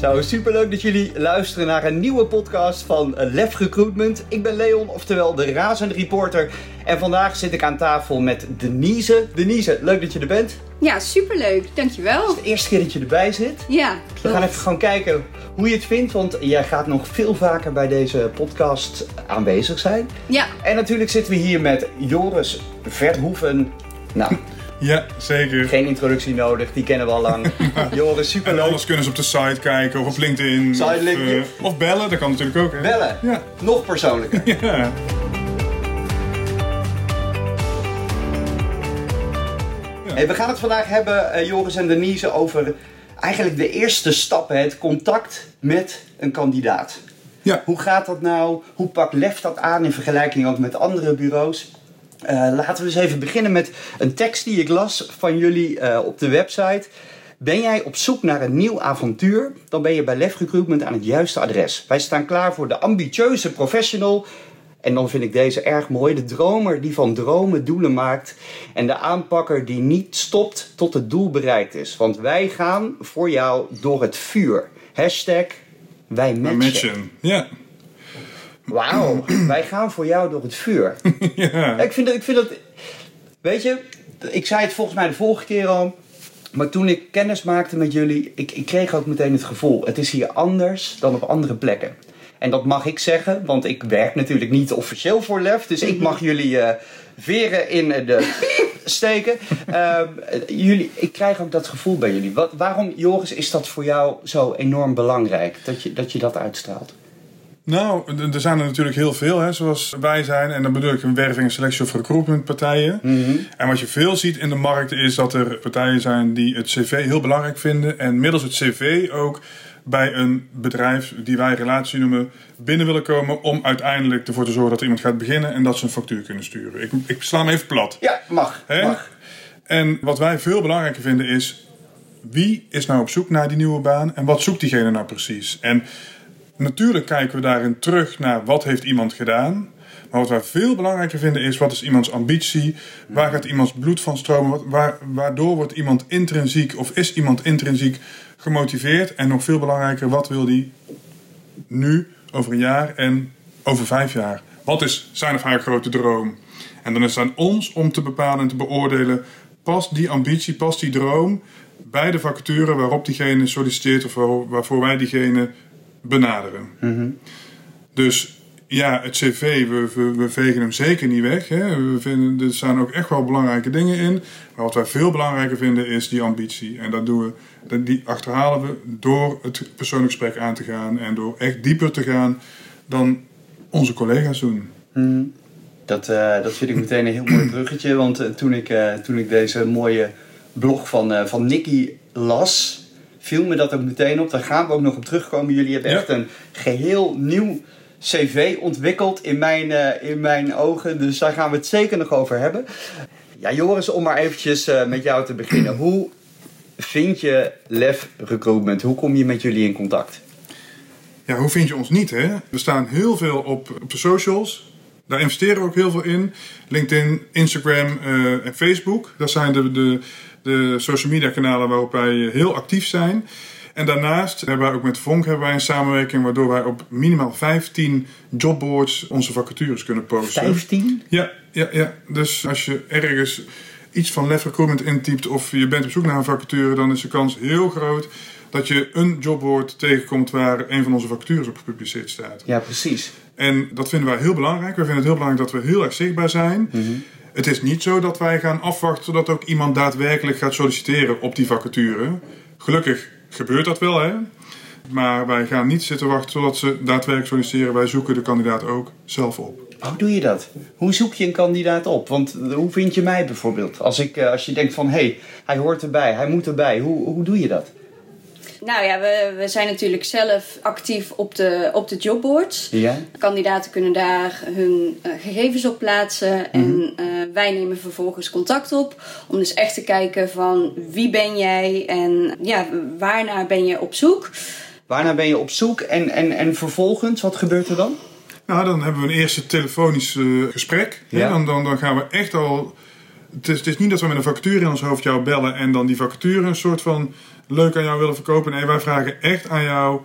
Zo, superleuk dat jullie luisteren naar een nieuwe podcast van Lef Recruitment. Ik ben Leon, oftewel de razende reporter. En vandaag zit ik aan tafel met Denise. Denise, leuk dat je er bent. Ja, superleuk. Dankjewel. Het is de eerste keer dat je erbij zit. Ja. We gaan even gewoon kijken hoe je het vindt, want jij gaat nog veel vaker bij deze podcast aanwezig zijn. Ja. En natuurlijk zitten we hier met Joris Verhoeven. Nou, Ja, zeker. geen introductie nodig, die kennen we al lang. Joris, En superleuk. alles kunnen ze op de site kijken of op LinkedIn. Site, of, LinkedIn. eh, of bellen, dat kan natuurlijk ook. Hè? Bellen, Ja. nog persoonlijker. Ja. Hey, we gaan het vandaag hebben, eh, Joris en Denise, over eigenlijk de eerste stappen, het contact met een kandidaat. Ja. Hoe gaat dat nou? Hoe pakt Lef dat aan in vergelijking ook met andere bureaus? Eh, laten we eens even beginnen met een tekst die ik las van jullie eh, op de website. Ben jij op zoek naar een nieuw avontuur? Dan ben je bij Lef Recruitment aan het juiste adres. Wij staan klaar voor de ambitieuze professional. En dan vind ik deze erg mooi. De dromer die van dromen doelen maakt. En de aanpakker die niet stopt tot het doel bereikt is. Want wij gaan voor jou door het vuur. Hashtag wij matchen. Ja. Wauw, wij gaan voor jou door het vuur. ja. Ik, vind dat, ik vind dat. Weet je, ik zei het volgens mij de vorige keer al. Maar toen ik kennis maakte met jullie, ik, ik kreeg ook meteen het gevoel: het is hier anders dan op andere plekken. En dat mag ik zeggen, want ik werk natuurlijk niet officieel voor Lef. Dus ik mag jullie eh, veren in de steken. Ehm, jullie, ik krijg ook dat gevoel bij jullie. Wat, waarom, Joris, is dat voor jou zo enorm belangrijk dat je dat, je dat uitstraalt? Nou, er zijn er natuurlijk heel veel, hè, zoals wij zijn. En dan bedoel ik een werving, selectie of recruitment partijen. En wat je veel ziet in de markt is dat er partijen zijn die het cv heel belangrijk vinden. En middels het cv ook bij een bedrijf die wij relatie noemen binnen willen komen. Om uiteindelijk ervoor te zorgen dat er iemand gaat beginnen en dat ze een factuur kunnen sturen. Ik, ik sla hem even plat. Ja, mag. Hè? mag. En wat wij veel belangrijker vinden is... wie is nou op zoek naar die nieuwe baan en wat zoekt diegene nou precies? En natuurlijk kijken we daarin terug naar wat heeft iemand gedaan... Maar wat wij veel belangrijker vinden is wat is iemands ambitie? Waar gaat iemands bloed van stromen? Waardoor wordt iemand intrinsiek of is iemand intrinsiek gemotiveerd? En nog veel belangrijker, wat wil die nu, over een jaar en over vijf jaar? Wat is zijn of haar grote droom? En dan is het aan ons om te bepalen en te beoordelen: past die ambitie, past die droom bij de vacature waarop diegene solliciteert of waar- waarvoor wij diegene benaderen? Dus ja, het cv, we, we, vegen hem zeker niet weg. Hè. We vinden, er staan ook echt wel belangrijke dingen in. Maar wat wij veel belangrijker vinden is die ambitie. En dat doen we, die achterhalen we door het persoonlijk gesprek aan te gaan. En door echt dieper te gaan dan onze collega's doen. Dat, eh, dat vind ik meteen een heel mooi bruggetje. Want eh, toen, ik, eh, toen ik deze mooie blog van, van Nicky las, viel me dat ook meteen op. Daar gaan we ook nog op terugkomen. Jullie hebben echt een geheel nieuw cv ontwikkeld in mijn, eh, in mijn ogen. Dus daar gaan we het zeker nog over hebben. Ja, Joris, om maar eventjes eh, met jou te beginnen. Hoe vind je Lef Recruitment? Hoe kom je met jullie in contact? Ja, hoe vind je ons niet, hè? We staan heel veel op, op de socials. Daar investeren we ook heel veel in. LinkedIn, Instagram eh, en Facebook. Dat zijn de, de, de social media kanalen waarop wij heel actief zijn. En daarnaast hebben wij ook met Vonk hebben wij een samenwerking... waardoor wij op minimaal 15 jobboards onze vacatures kunnen posten. 15? Ja, ja, ja. Dus als je ergens iets van Lef Recruitment intypt of je bent op zoek naar een vacature, dan is de kans heel groot dat je een jobboard tegenkomt waar een van onze vacatures op gepubliceerd staat. Ja, precies. En dat vinden wij heel belangrijk. We vinden het heel belangrijk dat we heel erg zichtbaar zijn. Het is niet zo dat wij gaan afwachten totdat ook iemand daadwerkelijk gaat solliciteren op die vacature. Gelukkig gebeurt dat wel, hè. Maar wij gaan niet zitten wachten totdat ze daadwerkelijk solliciteren. Wij zoeken de kandidaat ook zelf op. Hoe doe je dat? Hoe zoek je een kandidaat op? Want eh, hoe vind je mij bijvoorbeeld? Als, ik, eh, als je denkt van, hé, hey, hij hoort erbij, hij moet erbij. Hoe, hoe doe je dat? Nou ja, we, we zijn natuurlijk zelf actief op de, op de jobboards. Ja? Kandidaten kunnen daar hun eh, gegevens op plaatsen en eh, wij nemen vervolgens contact op om dus echt te kijken van wie ben jij en ja, waarnaar ben je op zoek. Waarna ben je op zoek en, en, en vervolgens, wat gebeurt er dan? Nou, dan hebben we een eerste telefonisch eh, gesprek. Ja. Dan, dan gaan we echt al Het is, het is niet dat we met een vacature in ons hoofd jou bellen en dan die vacature een soort van leuk aan jou willen verkopen. Nee, wij vragen echt aan jou: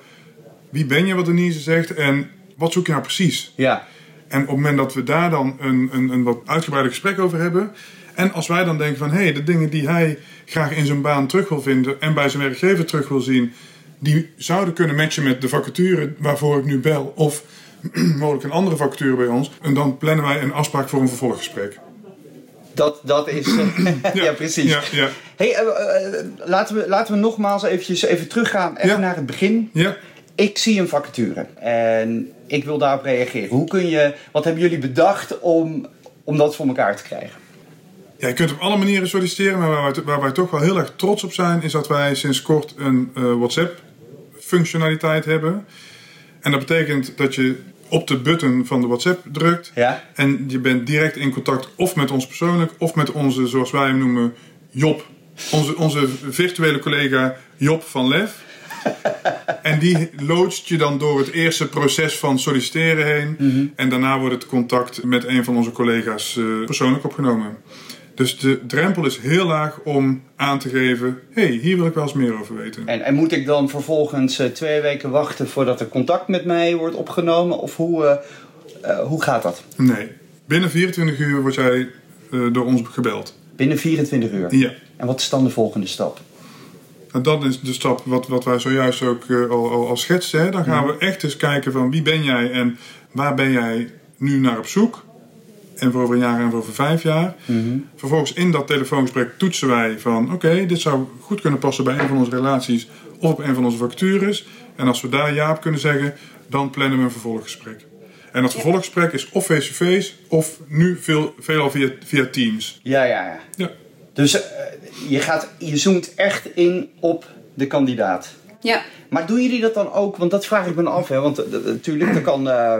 wie ben je, wat Denise zegt, en wat zoek je nou precies? Ja. En op het moment dat we daar dan een, een, een wat uitgebreider gesprek over hebben. En als wij dan denken van hé, hey, de dingen die hij graag in zijn baan terug wil vinden en bij zijn werkgever terug wil zien, die zouden kunnen matchen met de vacature waarvoor ik nu bel. Of mogelijk een andere vacature bij ons. En dan plannen wij een afspraak voor een vervolggesprek. Dat, dat is. ja, precies. Ja, ja. Hey, eh, eh, laten, we, laten we nogmaals eventjes even teruggaan even Ja. naar het begin. ja. Ik zie een vacature en ik wil daarop reageren. Hoe kun je, wat hebben jullie bedacht om, om dat voor elkaar te krijgen? Ja, je kunt op alle manieren solliciteren, maar waar wij, waar wij toch wel heel erg trots op zijn, is dat wij sinds kort een eh, WhatsApp-functionaliteit hebben. En dat betekent dat je op de button van de WhatsApp drukt Ja? en je bent direct in contact of met ons persoonlijk of met onze, zoals wij hem noemen, Job. Onze, onze virtuele collega Job van Lef. En die loodst je dan door het eerste proces van solliciteren heen. En daarna wordt het contact met een van onze collega's eh, persoonlijk opgenomen. Dus de drempel is heel laag om aan te geven: hé, hey, hier wil ik wel eens meer over weten. En, en moet ik dan vervolgens eh, twee weken wachten voordat er contact met mij wordt opgenomen? Of hoe, eh, eh, hoe gaat dat? Nee, binnen 24 uur word jij door ons gebeld. Binnen 24 uur. Ja. En wat is dan de volgende stap? En dat is de stap wat, wat wij zojuist ook al, al, al schetsen. Hè. Dan gaan we echt eens kijken van wie ben jij en waar ben jij nu naar op zoek. En voor over een jaar en voor over vijf jaar. Vervolgens in dat telefoongesprek toetsen wij van... oké, dit zou goed kunnen passen bij een van onze relaties of op een van onze vacatures. En als we daar ja op kunnen zeggen, dan plannen we een vervolggesprek. En dat vervolggesprek is of face-to-face of nu veel, veelal via, via Teams. Ja, ja, ja. Ja. Dus eh, je, gaat, je zoomt echt in op de kandidaat. Ja, Maar doen jullie dat dan ook? Want dat vraag ik me af. Hè? Want eh, natuurlijk, er kan eh,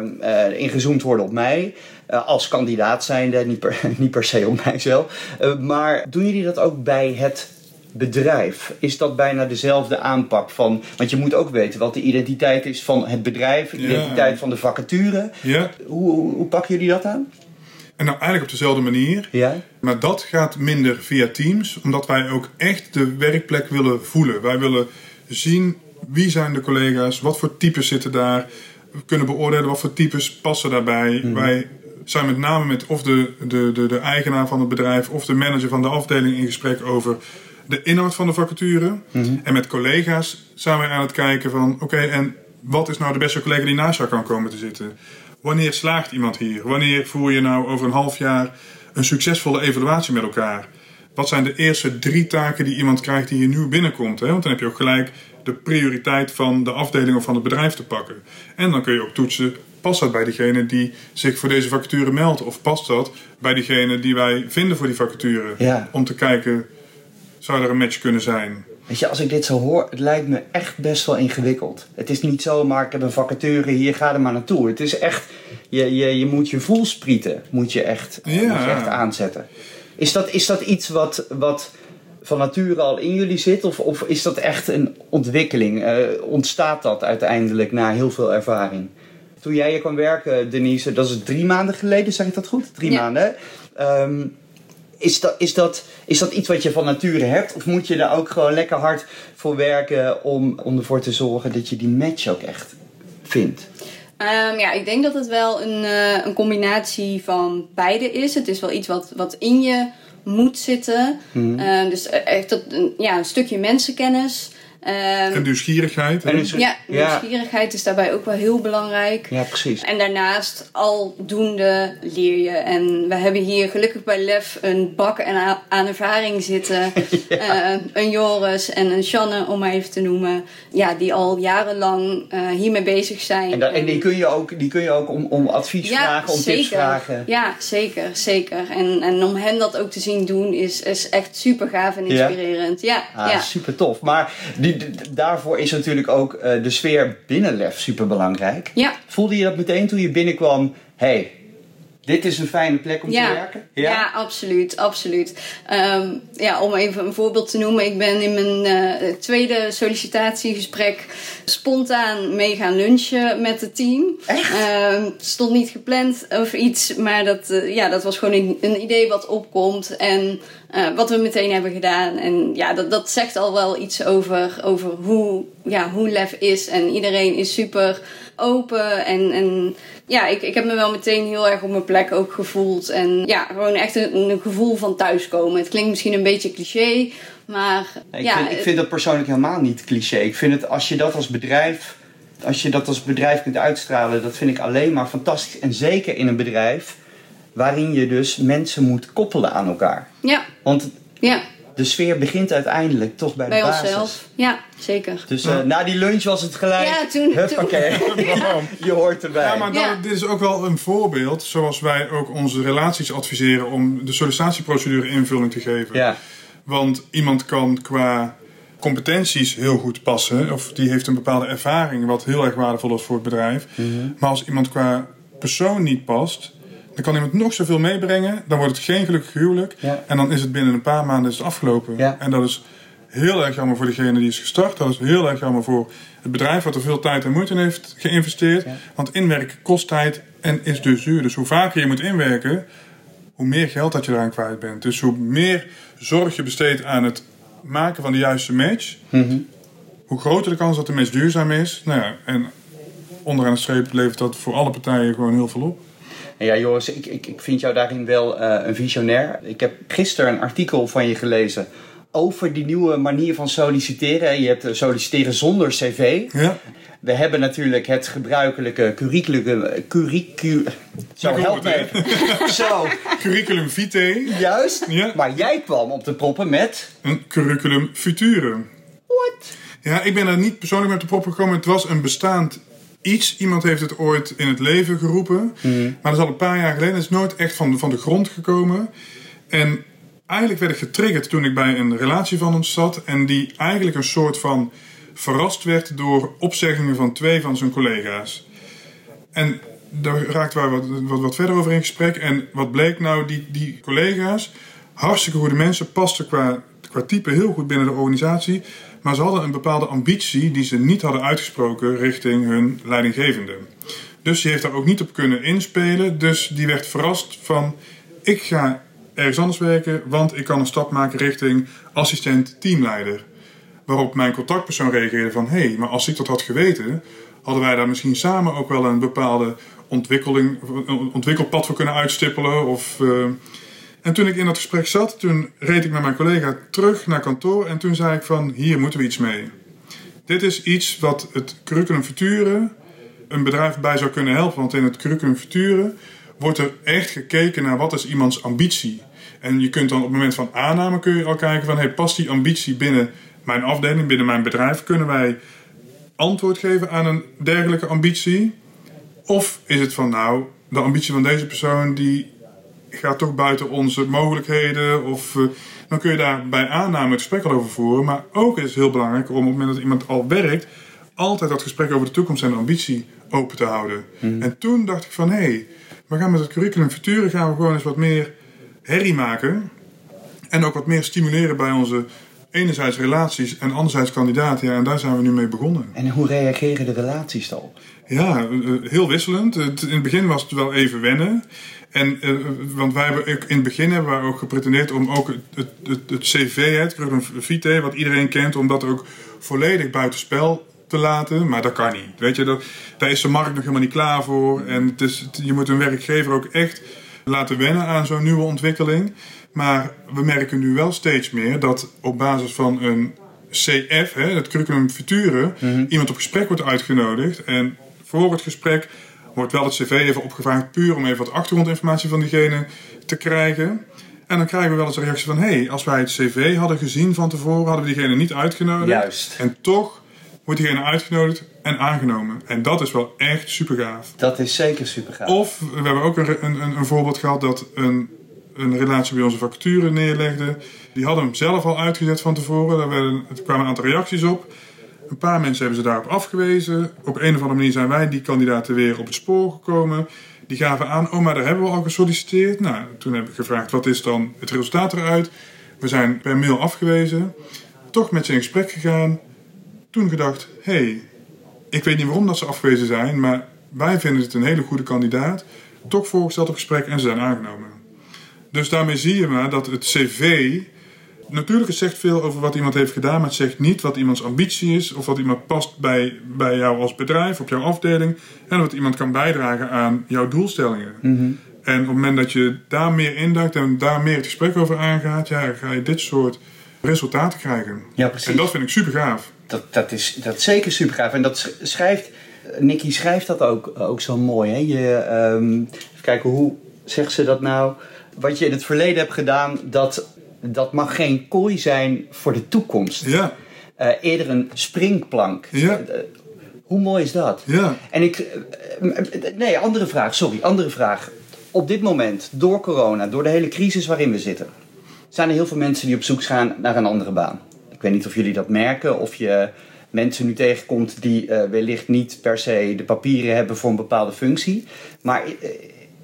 eh, ingezoomd worden op mij. eh, als kandidaat zijnde, niet per, niet per se op mijzelf. Eh, maar doen jullie dat ook bij het bedrijf? Is dat bijna dezelfde aanpak van... Want je moet ook weten wat de identiteit is van het bedrijf. De Ja. identiteit van de vacature. ja. Hoe, hoe, hoe pakken jullie dat aan? En nou eigenlijk op dezelfde manier. Ja? Maar dat gaat minder via Teams, omdat wij ook echt de werkplek willen voelen. Wij willen zien wie zijn de collega's, wat voor types zitten daar. We kunnen beoordelen wat voor types passen daarbij. Wij zijn met name met of de, de, de, de eigenaar van het bedrijf of de manager van de afdeling in gesprek over de inhoud van de vacature. En met collega's zijn wij aan het kijken van oké, en wat is nou de beste collega die naast jou kan komen te zitten? Wanneer slaagt iemand hier? Wanneer voer je nou over een half jaar een succesvolle evaluatie met elkaar? Wat zijn de eerste drie taken die iemand krijgt die hier nieuw binnenkomt? Hè? Want dan heb je ook gelijk de prioriteit van de afdeling of van het bedrijf te pakken. En dan kun je ook toetsen, past dat bij degene die zich voor deze vacature meldt? Of past dat bij degene die wij vinden voor die vacature? Ja. Om te kijken, zou er een match kunnen zijn? Weet je, als ik dit zo hoor, het lijkt me echt best wel ingewikkeld. Het is niet zomaar, ik heb een vacature, hier ga er maar naartoe. Het is echt, je, je, je moet je voelsprieten, moet je echt, Ja. moet je echt aanzetten. Is dat, is dat iets wat, wat van nature al in jullie zit? Of, of is dat echt een ontwikkeling? Eh, ontstaat dat uiteindelijk na heel veel ervaring? Toen jij hier kwam werken, Denise, dat is drie maanden geleden, zeg ik dat goed? Drie Ja. maanden? Ehm, is dat, is, dat, is dat iets wat je van nature hebt? Of moet je daar ook gewoon lekker hard voor werken om, om ervoor te zorgen dat je die match ook echt vindt? Ehm, ja, ik denk dat het wel een, eh, een combinatie van beide is. Het is wel iets wat, wat in je moet zitten. Ehm, dus echt dat, ja, een stukje mensenkennis. Ehm, En nieuwsgierigheid. En dus- ja, Ja. nieuwsgierigheid is daarbij ook wel heel belangrijk. Ja, precies. En daarnaast, aldoende leer je. En we hebben hier gelukkig bij Lef een bak en aan ervaring zitten. Eh, een Joris en een Shanne, om maar even te noemen. Ja, die al jarenlang eh, hiermee bezig zijn. En, dat, en die kun je ook, die kun je ook om, om advies vragen, om tips vragen. Ja, zeker, zeker. En, en om hen dat ook te zien doen is, is echt super gaaf en Ja? inspirerend. Ja, Ah, ja. super tof. Maar die, daarvoor is natuurlijk ook eh, de sfeer binnen Lef super belangrijk. Ja. Voelde je dat meteen toen je binnenkwam? hey, dit is een fijne plek om te werken? Ja, absoluut, absoluut. Ehm, ja, om even een voorbeeld te noemen. Ik ben in mijn uh, tweede sollicitatiegesprek spontaan mee gaan lunchen met het team. Echt? Het stond niet gepland of iets, maar dat, uh, ja, dat was gewoon een, een, idee wat opkomt. En uh, wat we meteen hebben gedaan. En ja, dat, dat zegt al wel iets over, over hoe, ja, hoe Lef is. En iedereen is super open en... en ja, ik, ik heb me wel meteen heel erg op mijn plek ook gevoeld. En ja, gewoon echt een, een gevoel van thuiskomen. Het klinkt misschien een beetje cliché, maar... Nee, ik, ja, vind, ik vind dat persoonlijk helemaal niet cliché. Ik vind het, als je dat als bedrijf... Als je dat als bedrijf kunt uitstralen, dat vind ik alleen maar fantastisch. En zeker in een bedrijf waarin je dus mensen moet koppelen aan elkaar. Ja. Want ja. De sfeer begint uiteindelijk toch bij, bij de basis. onszelf. Ja, zeker. Dus uh, na die lunch was het gelijk. Ja, toen. Oké, je hoort erbij. Ja, maar Ja. dit is ook wel een voorbeeld zoals wij ook onze relaties adviseren om de sollicitatieprocedure invulling te geven. Ja. Want iemand kan qua competenties heel goed passen, of die heeft een bepaalde ervaring wat heel erg waardevol is voor het bedrijf. Mhm. Maar als iemand qua persoon niet past, dan kan iemand nog zoveel meebrengen, dan wordt het geen gelukkig huwelijk. Ja. En dan is het binnen een paar maanden is het afgelopen. Ja. En dat is heel erg jammer voor degene die is gestart. Dat is heel erg jammer voor het bedrijf wat er veel tijd en moeite in heeft geïnvesteerd. Ja. Want inwerken kost tijd en is dus duur. Dus hoe vaker je moet inwerken, hoe meer geld dat je eraan kwijt bent. Dus hoe meer zorg je besteedt aan het maken van de juiste match, Mhm. hoe groter de kans dat de match duurzaam is. Nou ja, en onderaan de streep levert dat voor alle partijen gewoon heel veel op. En ja, Joris, ik, ik, ik vind jou daarin wel eh, een visionair. Ik heb gisteren een artikel van je gelezen over die nieuwe manier van solliciteren. Je hebt eh, solliciteren zonder cv. Ja, We hebben natuurlijk het gebruikelijke curriculum... Curricu... Zo, help me. Zo, curriculum vitae, juist. Ja. Maar jij kwam op de proppen met... een curriculum future. What? Ja, ik ben er niet persoonlijk met de proppen gekomen. Het was een bestaand iets. Iemand heeft het ooit in het leven geroepen. Maar dat is al een paar jaar geleden. Het is nooit echt van, van de grond gekomen. En eigenlijk werd ik getriggerd toen ik bij een relatie van ons zat. En die eigenlijk een soort van verrast werd door opzeggingen van twee van zijn collega's. En daar raakten wij wat, wat, wat verder over in gesprek. En wat bleek nou, die, die collega's, hartstikke goede mensen, pasten qua, qua type heel goed binnen de organisatie. Maar ze hadden een bepaalde ambitie die ze niet hadden uitgesproken richting hun leidinggevende. Dus die heeft daar ook niet op kunnen inspelen. Dus die werd verrast van, ik ga ergens anders werken, want ik kan een stap maken richting assistent teamleider. Waarop mijn contactpersoon reageerde van... hé, hey, maar als ik dat had geweten... hadden wij daar misschien samen ook wel een bepaalde ontwikkeling, ontwikkelpad voor kunnen uitstippelen. Of, uh... En toen ik in dat gesprek zat, toen reed ik met mijn collega terug naar kantoor... en toen zei ik van, hier moeten we iets mee. Dit is iets wat het curriculum future een bedrijf bij zou kunnen helpen. Want in het curriculum future wordt er echt gekeken naar wat is iemands ambitie. En je kunt dan op het moment van aanname kun je al kijken van... Hey, past die ambitie binnen mijn afdeling, binnen mijn bedrijf? Kunnen wij antwoord geven aan een dergelijke ambitie? Of is het van nou, de ambitie van deze persoon die gaat toch buiten onze mogelijkheden? Of uh, dan kun je daar bij aanname het gesprek al over voeren. Maar ook is het heel belangrijk om op het moment dat iemand al werkt, altijd dat gesprek over de toekomst en de ambitie open te houden. Mm. En toen dacht ik van hé, hey, we gaan met het curriculum future gaan we gewoon eens wat meer herrie maken. En ook wat meer stimuleren bij onze enerzijds relaties en anderzijds kandidaten. Ja, en daar zijn we nu mee begonnen. En hoe reageren de relaties dan? Ja, heel wisselend. In het begin was het wel even wennen. En, uh, want wij hebben in het begin hebben wij ook gepretendeerd om ook het, het, het, het CV, het curriculum vitae, wat iedereen kent, om dat ook volledig buitenspel te laten. Maar dat kan niet. Weet je, dat, daar is de markt nog helemaal niet klaar voor. En het is, je moet een werkgever ook echt laten wennen aan zo'n nieuwe ontwikkeling. Maar we merken nu wel steeds meer dat op basis van een CF, hè, het curriculum future, mm-hmm. iemand op gesprek wordt uitgenodigd. En voor het gesprek wordt wel het cv even opgevraagd, puur om even wat achtergrondinformatie van diegene te krijgen. En dan krijgen we wel eens een reactie van: hé, hey, als wij het cv hadden gezien van tevoren, hadden we diegene niet uitgenodigd. Juist. En toch wordt diegene uitgenodigd en aangenomen. En dat is wel echt super gaaf. Dat is zeker super gaaf. Of we hebben ook een, een, een voorbeeld gehad dat een, een relatie bij onze vacature neerlegde. Die hadden hem zelf al uitgezet van tevoren. Daar werden, er kwamen een aantal reacties op. Een paar mensen hebben ze daarop afgewezen. Op een of andere manier zijn wij die kandidaten weer op het spoor gekomen. Die gaven aan, oh maar daar hebben we al gesolliciteerd. Nou, toen heb ik gevraagd, wat is dan het resultaat eruit? We zijn per mail afgewezen. Toch met ze in gesprek gegaan. Toen gedacht, hé, hey, ik weet niet waarom dat ze afgewezen zijn, maar wij vinden het een hele goede kandidaat. Toch voorgesteld op gesprek en ze zijn aangenomen. Dus daarmee zie je maar dat het cv natuurlijk, het zegt veel over wat iemand heeft gedaan, maar het zegt niet wat iemands ambitie is of wat iemand past bij, bij jou als bedrijf, op jouw afdeling en wat iemand kan bijdragen aan jouw doelstellingen. En op het moment dat je daar meer induikt en daar meer het gesprek over aangaat, ja, ga je dit soort resultaten krijgen. Ja, precies. En dat vind ik super gaaf. Dat, dat, is, dat is zeker super gaaf. En dat schrijft, Nicky schrijft dat ook, ook zo mooi. Hè? Je, ehm, even kijken, hoe zegt ze dat nou? Wat je in het verleden hebt gedaan, dat, dat mag geen kooi zijn voor de toekomst. Ja, Eh, eerder een springplank. Ja. Eh, hoe mooi is dat? ja. En ik. eh, eh, Nee, andere vraag, sorry, andere vraag. Op dit moment, door corona, door de hele crisis waarin we zitten, zijn er heel veel mensen die op zoek gaan naar een andere baan. Ik weet niet of jullie dat merken, of je mensen nu tegenkomt die eh, wellicht niet per se de papieren hebben voor een bepaalde functie. Maar eh,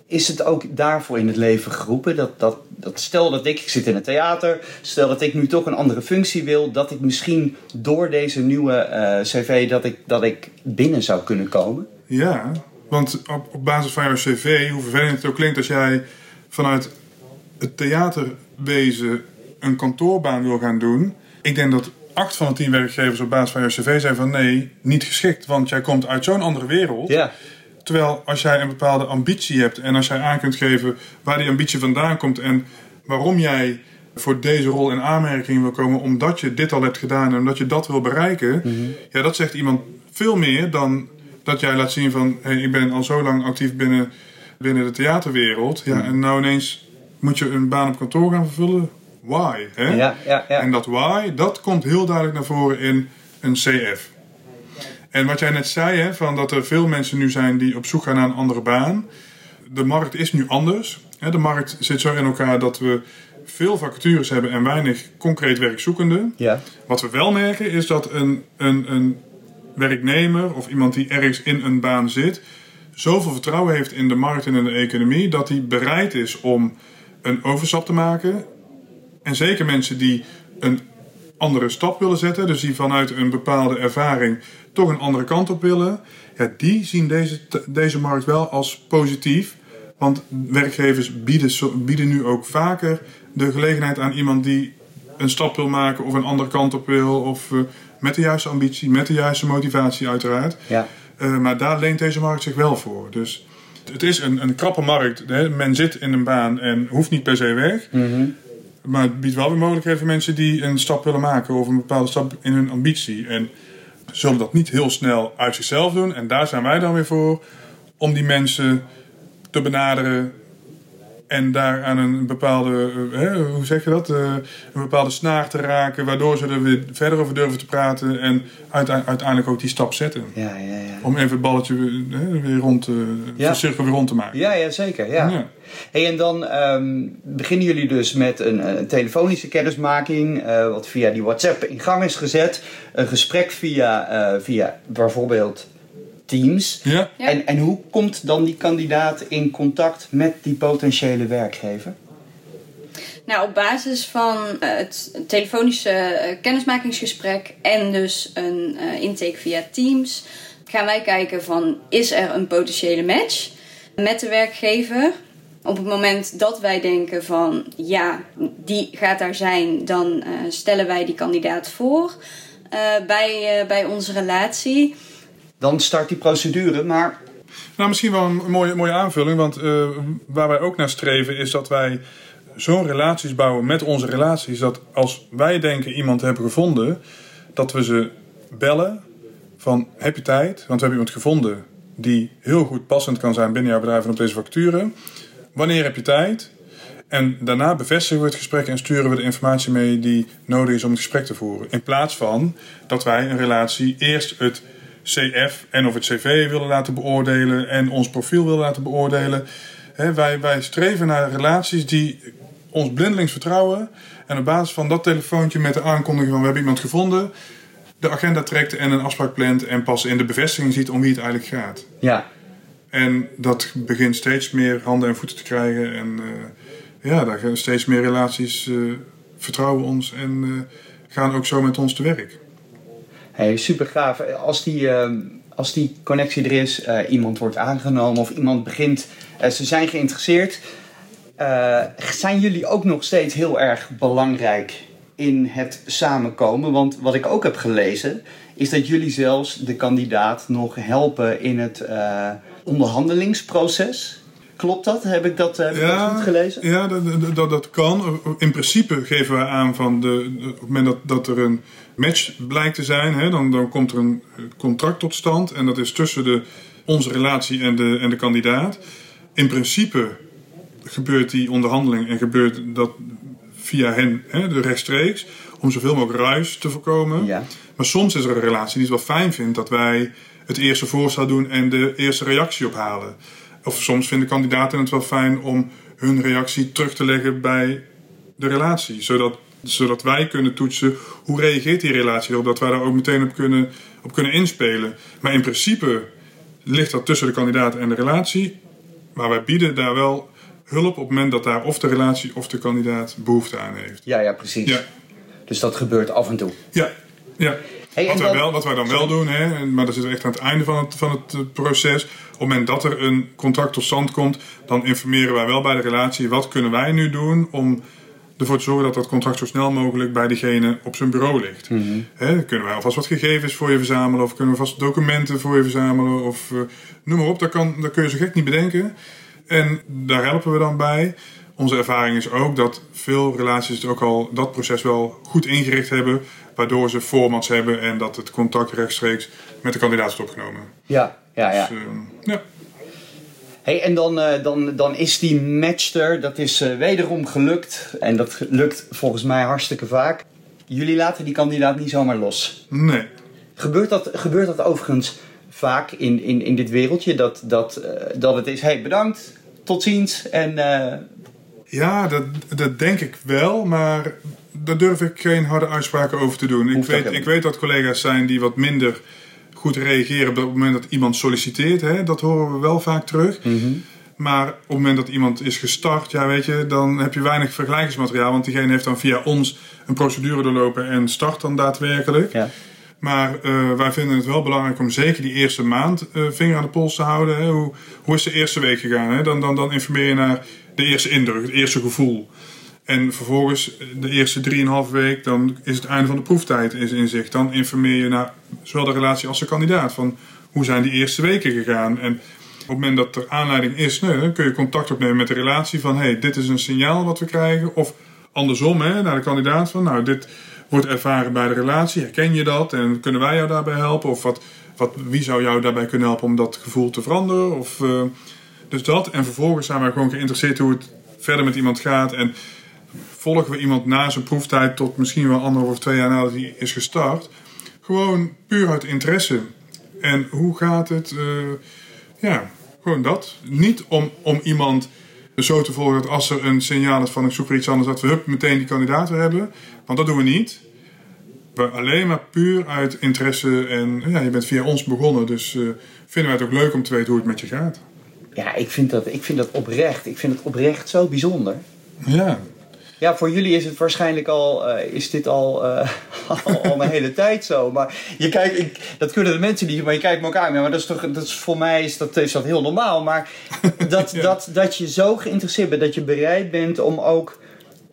is het ook daarvoor in het leven geroepen? Dat, dat, dat stel dat ik, ik zit in het theater, stel dat ik nu toch een andere functie wil, dat ik misschien door deze nieuwe eh, cv dat ik, dat ik binnen zou kunnen komen? Ja, want op, op basis van jouw cv, hoe vervelend het ook klinkt als jij vanuit het theaterwezen een kantoorbaan wil gaan doen. Ik denk dat acht van de tien werkgevers op basis van jouw cv zijn van nee, niet geschikt. Want jij komt uit zo'n andere wereld. Ja. Terwijl als jij een bepaalde ambitie hebt en als jij aan kunt geven waar die ambitie vandaan komt en waarom jij voor deze rol in aanmerking wil komen omdat je dit al hebt gedaan en omdat je dat wil bereiken, ja, dat zegt iemand veel meer dan dat jij laat zien van hey, ik ben al zo lang actief binnen, binnen de theaterwereld. Ja, en nou ineens moet je een baan op kantoor gaan vervullen. Why? Hè? Ja, ja, ja. En dat why, dat komt heel duidelijk naar voren in een CF. En wat jij net zei, hè, van dat er veel mensen nu zijn die op zoek gaan naar een andere baan. De markt is nu anders. Hè, de markt zit zo in elkaar dat we veel vacatures hebben en weinig concreet werkzoekenden. Ja. Wat we wel merken is dat een, een, een werknemer of iemand die ergens in een baan zit, zoveel vertrouwen heeft in de markt en in de economie, dat hij bereid is om een overstap te maken. En zeker mensen die een andere stap willen zetten, dus die vanuit een bepaalde ervaring toch een andere kant op willen, ja, die zien deze, deze markt wel als positief. Want werkgevers bieden, bieden nu ook vaker de gelegenheid aan iemand die een stap wil maken of een andere kant op wil. Of eh, met de juiste ambitie, met de juiste motivatie uiteraard. Ja. Eh, maar daar leent deze markt zich wel voor. Dus het is een, een krappe markt. Hè. Men zit in een baan en hoeft niet per se weg. Maar het biedt wel weer mogelijkheden voor mensen die een stap willen maken of een bepaalde stap in hun ambitie. En zullen dat niet heel snel uit zichzelf doen. En daar zijn wij dan weer voor om die mensen te benaderen. En daar aan een bepaalde, eh, hè, hoe zeg je dat? Eh, een bepaalde snaar te raken, waardoor ze er weer verder over durven te praten en uite- uiteindelijk ook die stap zetten. Ja, ja, ja. Om even het balletje weer, hè, weer rond, te, Ja. de cirkel weer rond te maken. Ja, ja zeker. Ja. Ja. Hey, en dan ehm, beginnen jullie dus met een, een telefonische kennismaking, eh, wat via die WhatsApp in gang is gezet. Een gesprek via, eh, via bijvoorbeeld Teams. Ja. Ja. En, en hoe komt dan die kandidaat in contact met die potentiële werkgever? Nou, op basis van eh, het telefonische eh, kennismakingsgesprek en dus een eh, intake via Teams gaan wij kijken van is er een potentiële match met de werkgever. Op het moment dat wij denken van ja, die gaat daar zijn, dan eh, stellen wij die kandidaat voor eh, bij, eh, bij onze relatie. Dan start die procedure, maar Nou, misschien wel een mooie, mooie aanvulling. Want eh, waar wij ook naar streven is dat wij zo'n relaties bouwen met onze relaties. Dat als wij denken iemand hebben gevonden, dat we ze bellen van heb je tijd? Want we hebben iemand gevonden die heel goed passend kan zijn binnen jouw bedrijf en op deze facturen. Wanneer heb je tijd? En daarna bevestigen we het gesprek en sturen we de informatie mee die nodig is om het gesprek te voeren. In plaats van dat wij een relatie eerst het CF en of het CV willen laten beoordelen en ons profiel willen laten beoordelen. Wij, wij streven naar relaties die ons blindelings vertrouwen. En op basis van dat telefoontje met de aankondiging van we hebben iemand gevonden, de agenda trekt en een afspraak plant en pas in de bevestiging ziet om wie het eigenlijk gaat. ja. En dat begint steeds meer handen en voeten te krijgen. En uh, ja, daar gaan steeds meer relaties uh, vertrouwen ons en uh, gaan ook zo met ons te werk. Hey, super gaaf. Als die, als die connectie er is, iemand wordt aangenomen of iemand begint, ze zijn geïnteresseerd. zijn jullie ook nog steeds heel erg belangrijk in het samenkomen? Want wat ik ook heb gelezen, is dat jullie zelfs de kandidaat nog helpen in het onderhandelingsproces. Klopt dat? Heb ik dat, heb ja, dat goed gelezen? Ja, dat, dat, dat kan. In principe geven we aan van de, op het moment dat, dat er een match blijkt te zijn, hè, dan, dan komt er een contract tot stand. En dat is tussen de, onze relatie en de, en de kandidaat. In principe gebeurt die onderhandeling en gebeurt dat via hen, hè, de rechtstreeks, om zoveel mogelijk ruis te voorkomen. Ja. Maar soms is er een relatie die het wel fijn vindt dat wij het eerste voorstel doen en de eerste reactie ophalen. Of soms vinden kandidaten het wel fijn om hun reactie terug te leggen bij de relatie. Zodat, zodat wij kunnen toetsen hoe reageert die relatie erop. Dat wij daar ook meteen op kunnen, op kunnen inspelen. Maar in principe ligt dat tussen de kandidaat en de relatie. Maar wij bieden daar wel hulp op het moment dat daar of de relatie of de kandidaat behoefte aan heeft. Ja, ja, precies. Ja. Dus dat gebeurt af en toe. Ja, ja wat, wij wel, wat wij dan wel doen, hè, maar dat is echt aan het einde van het, van het eh, proces. Op het moment dat er een contract tot stand komt, dan informeren wij wel bij de relatie. Wat kunnen wij nu doen om ervoor te zorgen dat dat contract zo snel mogelijk bij degene op zijn bureau ligt. Mm kunnen wij alvast wat gegevens voor je verzamelen, of kunnen we vast documenten voor je verzamelen, of uh, noem maar op, dat, kan, dat kun je zo gek niet bedenken. En daar helpen we dan bij. Onze ervaring is ook dat veel relaties ook al dat proces wel goed ingericht hebben waardoor ze formats hebben en dat het contact rechtstreeks met de kandidaat is opgenomen. Ja, ja, ja. Dus, uh, ja. Hey, en dan, uh, dan, dan is die match er, dat is uh, wederom gelukt. En dat lukt volgens mij hartstikke vaak. Jullie laten die kandidaat niet zomaar los. Nee. Gebeurt dat, gebeurt dat overigens vaak in, in, in dit wereldje? Dat, dat, uh, dat het is, hey bedankt, tot ziens en... Ja, dat, dat denk ik wel, maar daar durf ik geen harde uitspraken over te doen. Ik weet, ik weet dat collega's zijn die wat minder goed reageren op het moment dat iemand solliciteert. Hè? Dat horen we wel vaak terug. Mhm. Maar op het moment dat iemand is gestart, ja, weet je, dan heb je weinig vergelijkingsmateriaal. Want diegene heeft dan via ons een procedure doorlopen en start dan daadwerkelijk. Ja. Maar uh, wij vinden het wel belangrijk om zeker die eerste maand uh, vinger aan de pols te houden. Hè? Hoe, hoe is de eerste week gegaan? Hè? Dan, dan, dan informeer je naar de eerste indruk, het eerste gevoel. En vervolgens de eerste 3,5 week, dan is het einde van de proeftijd is in zicht. Dan informeer je naar zowel de relatie als de kandidaat van hoe zijn die eerste weken gegaan. En op het moment dat er aanleiding is, dan kun je contact opnemen met de relatie van hey, dit is een signaal wat we krijgen. Of andersom, hè, naar de kandidaat van nou, dit wordt ervaren bij de relatie. Herken je dat en kunnen wij jou daarbij helpen? Of wat, wat, wie zou jou daarbij kunnen helpen om dat gevoel te veranderen? Of, uh, dus dat. En vervolgens zijn wij gewoon geïnteresseerd hoe het verder met iemand gaat. En volgen we iemand na zijn proeftijd tot misschien wel anderhalf of twee jaar nadat hij is gestart. Gewoon puur uit interesse. En hoe gaat het? Uh, ja, gewoon dat. Niet om, om iemand zo te volgen dat als er een signaal is van ik zoek er iets anders, dat we hup, meteen die kandidaat weer hebben. Want dat doen we niet. We alleen maar puur uit interesse en ja, je bent via ons begonnen. Dus uh, vinden wij het ook leuk om te weten hoe het met je gaat. Ja, ik vind dat, ik vind dat oprecht. Ik vind het oprecht zo bijzonder. Ja. Ja, voor jullie is het waarschijnlijk al, uh, is dit al, uh, al, al, een hele tijd zo. Maar je kijkt, ik, dat kunnen de mensen niet, maar je kijkt me ook aan. Maar dat is toch, dat is, voor mij is dat, is dat heel normaal. Maar dat, dat, dat je zo geïnteresseerd bent, dat je bereid bent om ook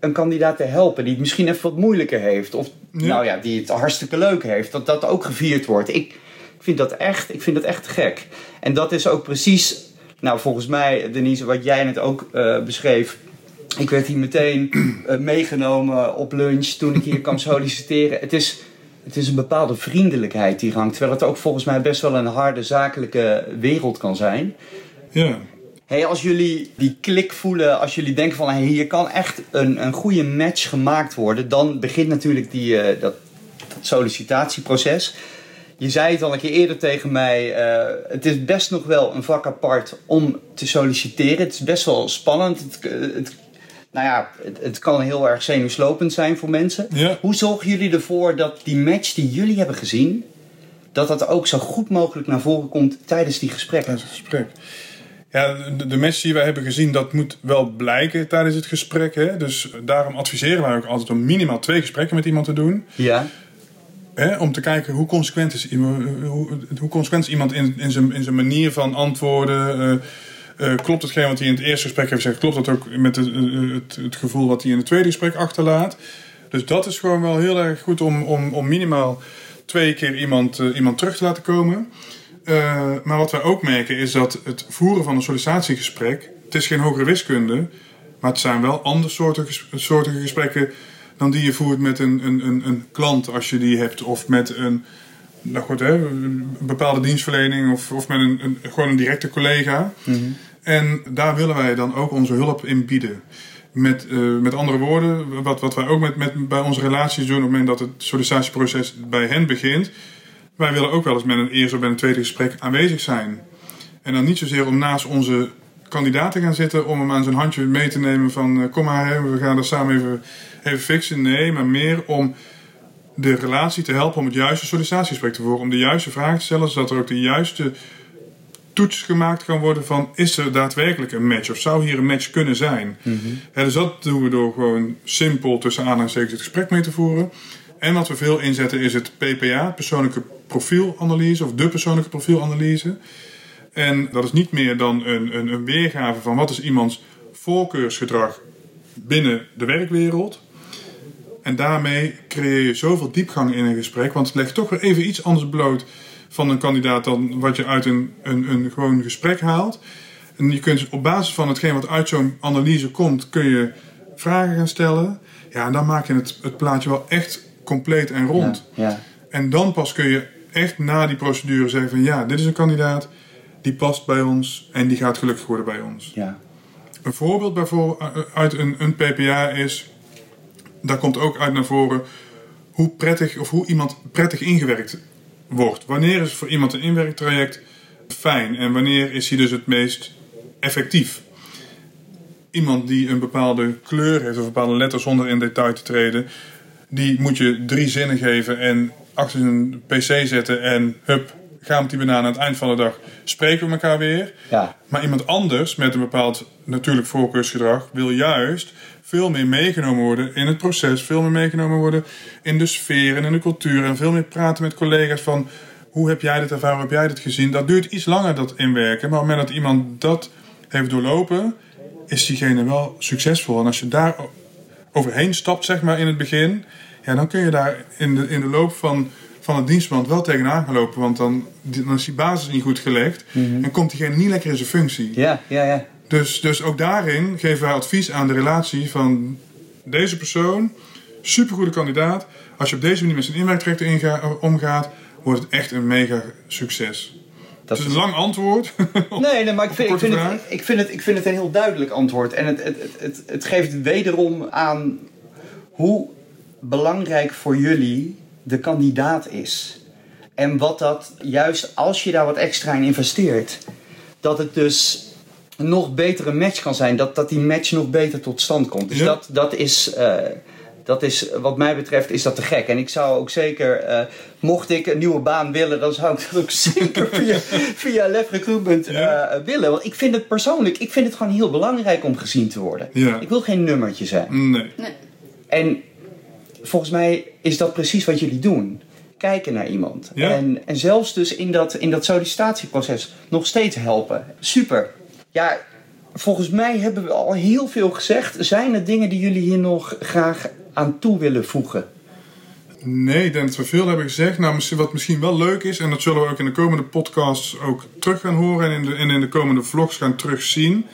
een kandidaat te helpen die het misschien even wat moeilijker heeft. Of nou ja, die het hartstikke leuk heeft. Dat dat ook gevierd wordt. Ik vind dat echt, ik vind dat echt gek. En dat is ook precies, nou volgens mij Denise, wat jij net ook uh, beschreef ik werd hier meteen uh, meegenomen op lunch toen ik hier kwam solliciteren. Het is, het is een bepaalde vriendelijkheid die hangt. Terwijl het ook volgens mij best wel een harde zakelijke wereld kan zijn. Ja. Hey, als jullie die klik voelen, als jullie denken van hey, hier kan echt een, een goede match gemaakt worden, dan begint natuurlijk die, uh, dat, dat, sollicitatieproces. Je zei het al een keer eerder tegen mij, uh, het is best nog wel een vak apart om te solliciteren. Het is best wel spannend. Het, het nou ja, het, het, kan heel erg zenuwslopend zijn voor mensen. Hoe zorgen jullie ervoor dat die match die jullie hebben gezien, dat dat ook zo goed mogelijk naar voren komt tijdens die gesprekken. Tijdens het gesprek. Ja, de, de match die wij hebben gezien, dat moet wel blijken tijdens het gesprek. Hè? Dus daarom adviseren wij ook altijd om minimaal twee gesprekken met iemand te doen. Ja. Hè? Om te kijken hoe consequent is, iemand- hoe, hoe consequent is iemand in, in, zijn, in zijn manier van antwoorden. eh, eh, klopt hetgeen wat hij in het eerste gesprek heeft gezegd, klopt dat ook met het, eh, het, het gevoel wat hij in het tweede gesprek achterlaat. Dus dat is gewoon wel heel erg goed om, om, om minimaal twee keer iemand, eh, iemand terug te laten komen. Eh, maar wat wij ook merken is dat het voeren van een sollicitatiegesprek, het is geen hogere wiskunde, maar het zijn wel andere soorten, gesprekken dan die je voert met een, een, een, een klant als je die hebt, of met een, nou goed, hè, een bepaalde dienstverlening, of, of met een, een, gewoon een directe collega. En daar willen wij dan ook onze hulp in bieden. Met, eh, met andere woorden, wat, wat wij ook met, met, bij onze relaties doen op het moment dat het sollicitatieproces bij hen begint. Wij willen ook wel eens met een eerste of bij een tweede gesprek aanwezig zijn. En dan niet zozeer om naast onze kandidaat te gaan zitten om hem aan zijn handje mee te nemen van eh, kom maar, we gaan dat samen even, even fixen. Nee, maar meer om de relatie te helpen om het juiste sollicitatiegesprek te voeren. Om de juiste vragen te stellen, zodat er ook de juiste toets gemaakt kan worden van is er daadwerkelijk een match of zou hier een match kunnen zijn. Hè, dus dat doen we door gewoon simpel tussen aanhalingstekens het gesprek mee te voeren. En wat we veel inzetten is het PPA, persoonlijke profielanalyse of de persoonlijke profielanalyse. En dat is niet meer dan een, een, een weergave van wat is iemands voorkeursgedrag binnen de werkwereld. En daarmee creëer je zoveel diepgang in een gesprek, want het legt toch weer even iets anders bloot van een kandidaat dan wat je uit een, een, een gewoon gesprek haalt. En je kunt op basis van hetgeen wat uit zo'n analyse komt, kun je vragen gaan stellen. Ja, en dan maak je het, het plaatje wel echt compleet en rond. Ja. En dan pas kun je echt na die procedure zeggen van ja, dit is een kandidaat, die past bij ons en die gaat gelukkig worden bij ons. ja. Een voorbeeld bijvoorbeeld uit een, een PPA is, daar komt ook uit naar voren hoe prettig of hoe iemand prettig ingewerkt wordt. Wanneer is voor iemand een inwerktraject fijn en wanneer is hij dus het meest effectief? Iemand die een bepaalde kleur heeft of een bepaalde letter zonder in detail te treden, die moet je drie zinnen geven en achter zijn pc zetten en hup, ga met die banaan aan het eind van de dag spreken we elkaar weer. Ja. Maar iemand anders met een bepaald natuurlijk voorkeursgedrag wil juist veel meer meegenomen worden in het proces, veel meer meegenomen worden in de sfeer en in de cultuur en veel meer praten met collega's van hoe heb jij dit ervaren, hoe heb jij dit gezien. Dat duurt iets langer dat inwerken, maar op het moment dat iemand dat heeft doorlopen, is diegene wel succesvol. En als je daar overheen stapt, zeg maar in het begin, ja, dan kun je daar in de, in de loop van, van het dienstverband wel tegenaan gaan lopen, want dan, dan is die basis niet goed gelegd en komt diegene niet lekker in zijn functie. Ja, ja, ja. Dus, dus ook daarin geven wij advies aan de relatie van deze persoon, supergoede kandidaat. Als je op deze manier met zijn inwerktraject inga- omgaat, wordt het echt een mega succes. Dat het is een lang antwoord. Nee, nee, maar ik vind, ik, vind het, ik, vind het, ik vind het een heel duidelijk antwoord. En het, het, het, het, het geeft wederom aan hoe belangrijk voor jullie de kandidaat is. En wat dat, juist als je daar wat extra in investeert, dat het dus nog betere match kan zijn. Dat, dat die match nog beter tot stand komt. Dus Ja. dat, dat is... eh, dat is, wat mij betreft, is dat te gek. En ik zou ook zeker, eh, mocht ik een nieuwe baan willen, dan zou ik dat ook zeker via, via Lef Recruitment eh, willen. Want ik vind het persoonlijk, ik vind het gewoon heel belangrijk om gezien te worden. Ja. Ik wil geen nummertje zijn. nee. En volgens mij is dat precies wat jullie doen. Kijken naar iemand. Ja. En, en zelfs dus in dat, in dat sollicitatieproces nog steeds helpen. Super. Ja, volgens mij hebben we al heel veel gezegd. Zijn er dingen die jullie hier nog graag aan toe willen voegen? Nee, ik denk dat we veel hebben gezegd. Nou, wat misschien wel leuk is, en dat zullen we ook in de komende podcasts ook terug gaan horen en in de, en in de komende vlogs gaan terugzien.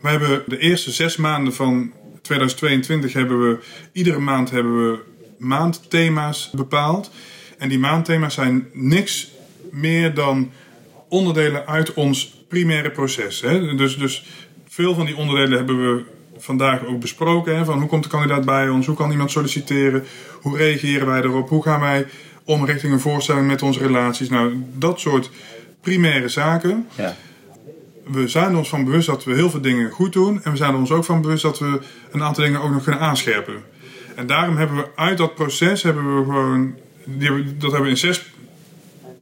We hebben de eerste zes maanden van 2022 hebben we, iedere maand hebben we maandthema's bepaald. En die maandthema's zijn niks meer dan onderdelen uit ons primaire proces. Hè? Dus, dus veel van die onderdelen hebben we vandaag ook besproken. Hè? Van hoe komt de kandidaat bij ons? Hoe kan iemand solliciteren? Hoe reageren wij erop? Hoe gaan wij om richting een voorstelling met onze relaties? Nou, dat soort primaire zaken. Ja. We zijn er ons van bewust dat we heel veel dingen goed doen. En we zijn er ons ook van bewust dat we een aantal dingen ook nog kunnen aanscherpen. En daarom hebben we uit dat proces hebben we gewoon. die dat hebben we in zes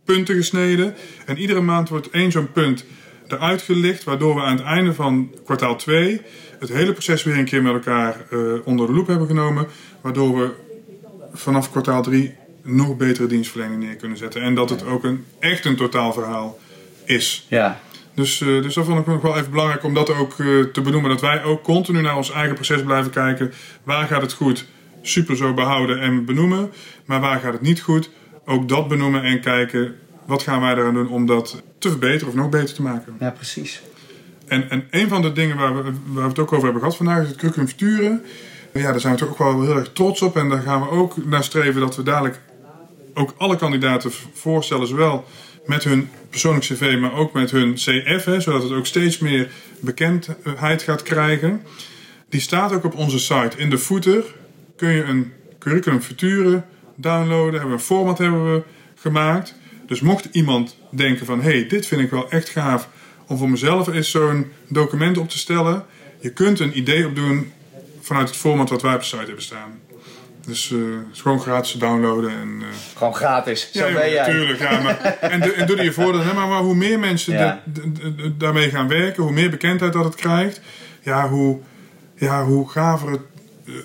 punten gesneden. En iedere maand wordt één zo'n punt eruit gelicht, waardoor we aan het einde van kwartaal 2 het hele proces weer een keer met elkaar uh, onder de loep hebben genomen. Waardoor we vanaf kwartaal 3 nog betere dienstverlening neer kunnen zetten. En dat het ook een, echt een totaalverhaal is. Ja. Dus, uh, dus dat vond ik nog wel even belangrijk om dat ook uh, te benoemen. Dat wij ook continu naar ons eigen proces blijven kijken. Waar gaat het goed? Super zo behouden en benoemen. Maar waar gaat het niet goed? Ook dat benoemen en kijken wat gaan wij eraan doen om dat te verbeteren of nog beter te maken. Ja, precies. En, en een van de dingen waar we, waar we het ook over hebben gehad vandaag is het curriculum future. Ja, daar zijn we toch ook wel heel erg trots op. En daar gaan we ook naar streven dat we dadelijk ook alle kandidaten voorstellen. Zowel met hun persoonlijk cv, maar ook met hun CF. Hè, zodat het ook steeds meer bekendheid gaat krijgen. Die staat ook op onze site. In de footer kun je een curriculum future downloaden. Hebben we een format hebben we gemaakt. Dus mocht iemand denken van... hé, hey, dit vind ik wel echt gaaf om voor mezelf eens zo'n document op te stellen. Je kunt een idee opdoen vanuit het format wat wij op de site hebben staan. Dus uh, is gewoon gratis downloaden. En, uh, gewoon gratis, zo ja, ben jij. Natuurlijk, ja. Maar, en, de, en doe er je voordeel. Maar, maar hoe meer mensen ja. de, de, de, daarmee gaan werken, hoe meer bekendheid dat het krijgt, ja, hoe, ja, hoe gaver het,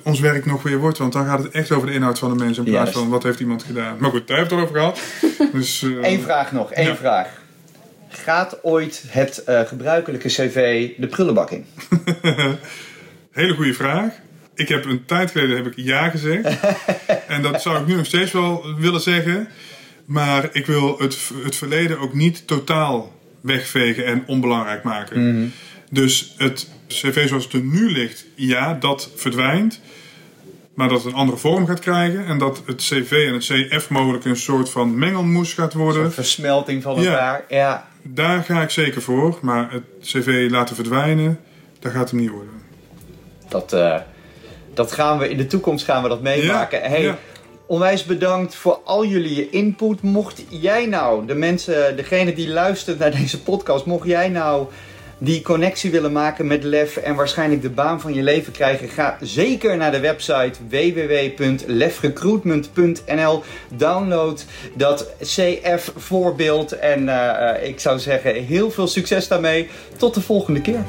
ons werk nog weer wordt. Want dan gaat het echt over de inhoud van de mensen in plaats Juist. van wat heeft iemand gedaan. Maar goed, daar hebben we het over gehad. Dus, Eén vraag nog, één ja. vraag. Gaat ooit het gebruikelijke cv de prullenbak in? Hele goede vraag. Ik heb een tijd geleden heb ik ja gezegd. en dat zou ik nu nog steeds wel willen zeggen. Maar ik wil het, het verleden ook niet totaal wegvegen en onbelangrijk maken. Mm -hmm. Dus het cv zoals het er nu ligt, ja, dat verdwijnt. Maar dat het een andere vorm gaat krijgen. En dat het cv en het cf mogelijk een soort van mengelmoes gaat worden. Een versmelting van elkaar, ja. ja. Daar ga ik zeker voor. Maar het cv laten verdwijnen, dat gaat hem niet worden. Dat... Uh dat gaan we in de toekomst gaan we dat meemaken. Ja, hey, ja. onwijs bedankt voor al jullie input. Mocht jij nou, de mensen, degene die luistert naar deze podcast, mocht jij nou die connectie willen maken met LEF en waarschijnlijk de baan van je leven krijgen, ga zeker naar de website www.lefrecruitment.nl. Download dat CF voorbeeld en uh, ik zou zeggen heel veel succes daarmee. Tot de volgende keer.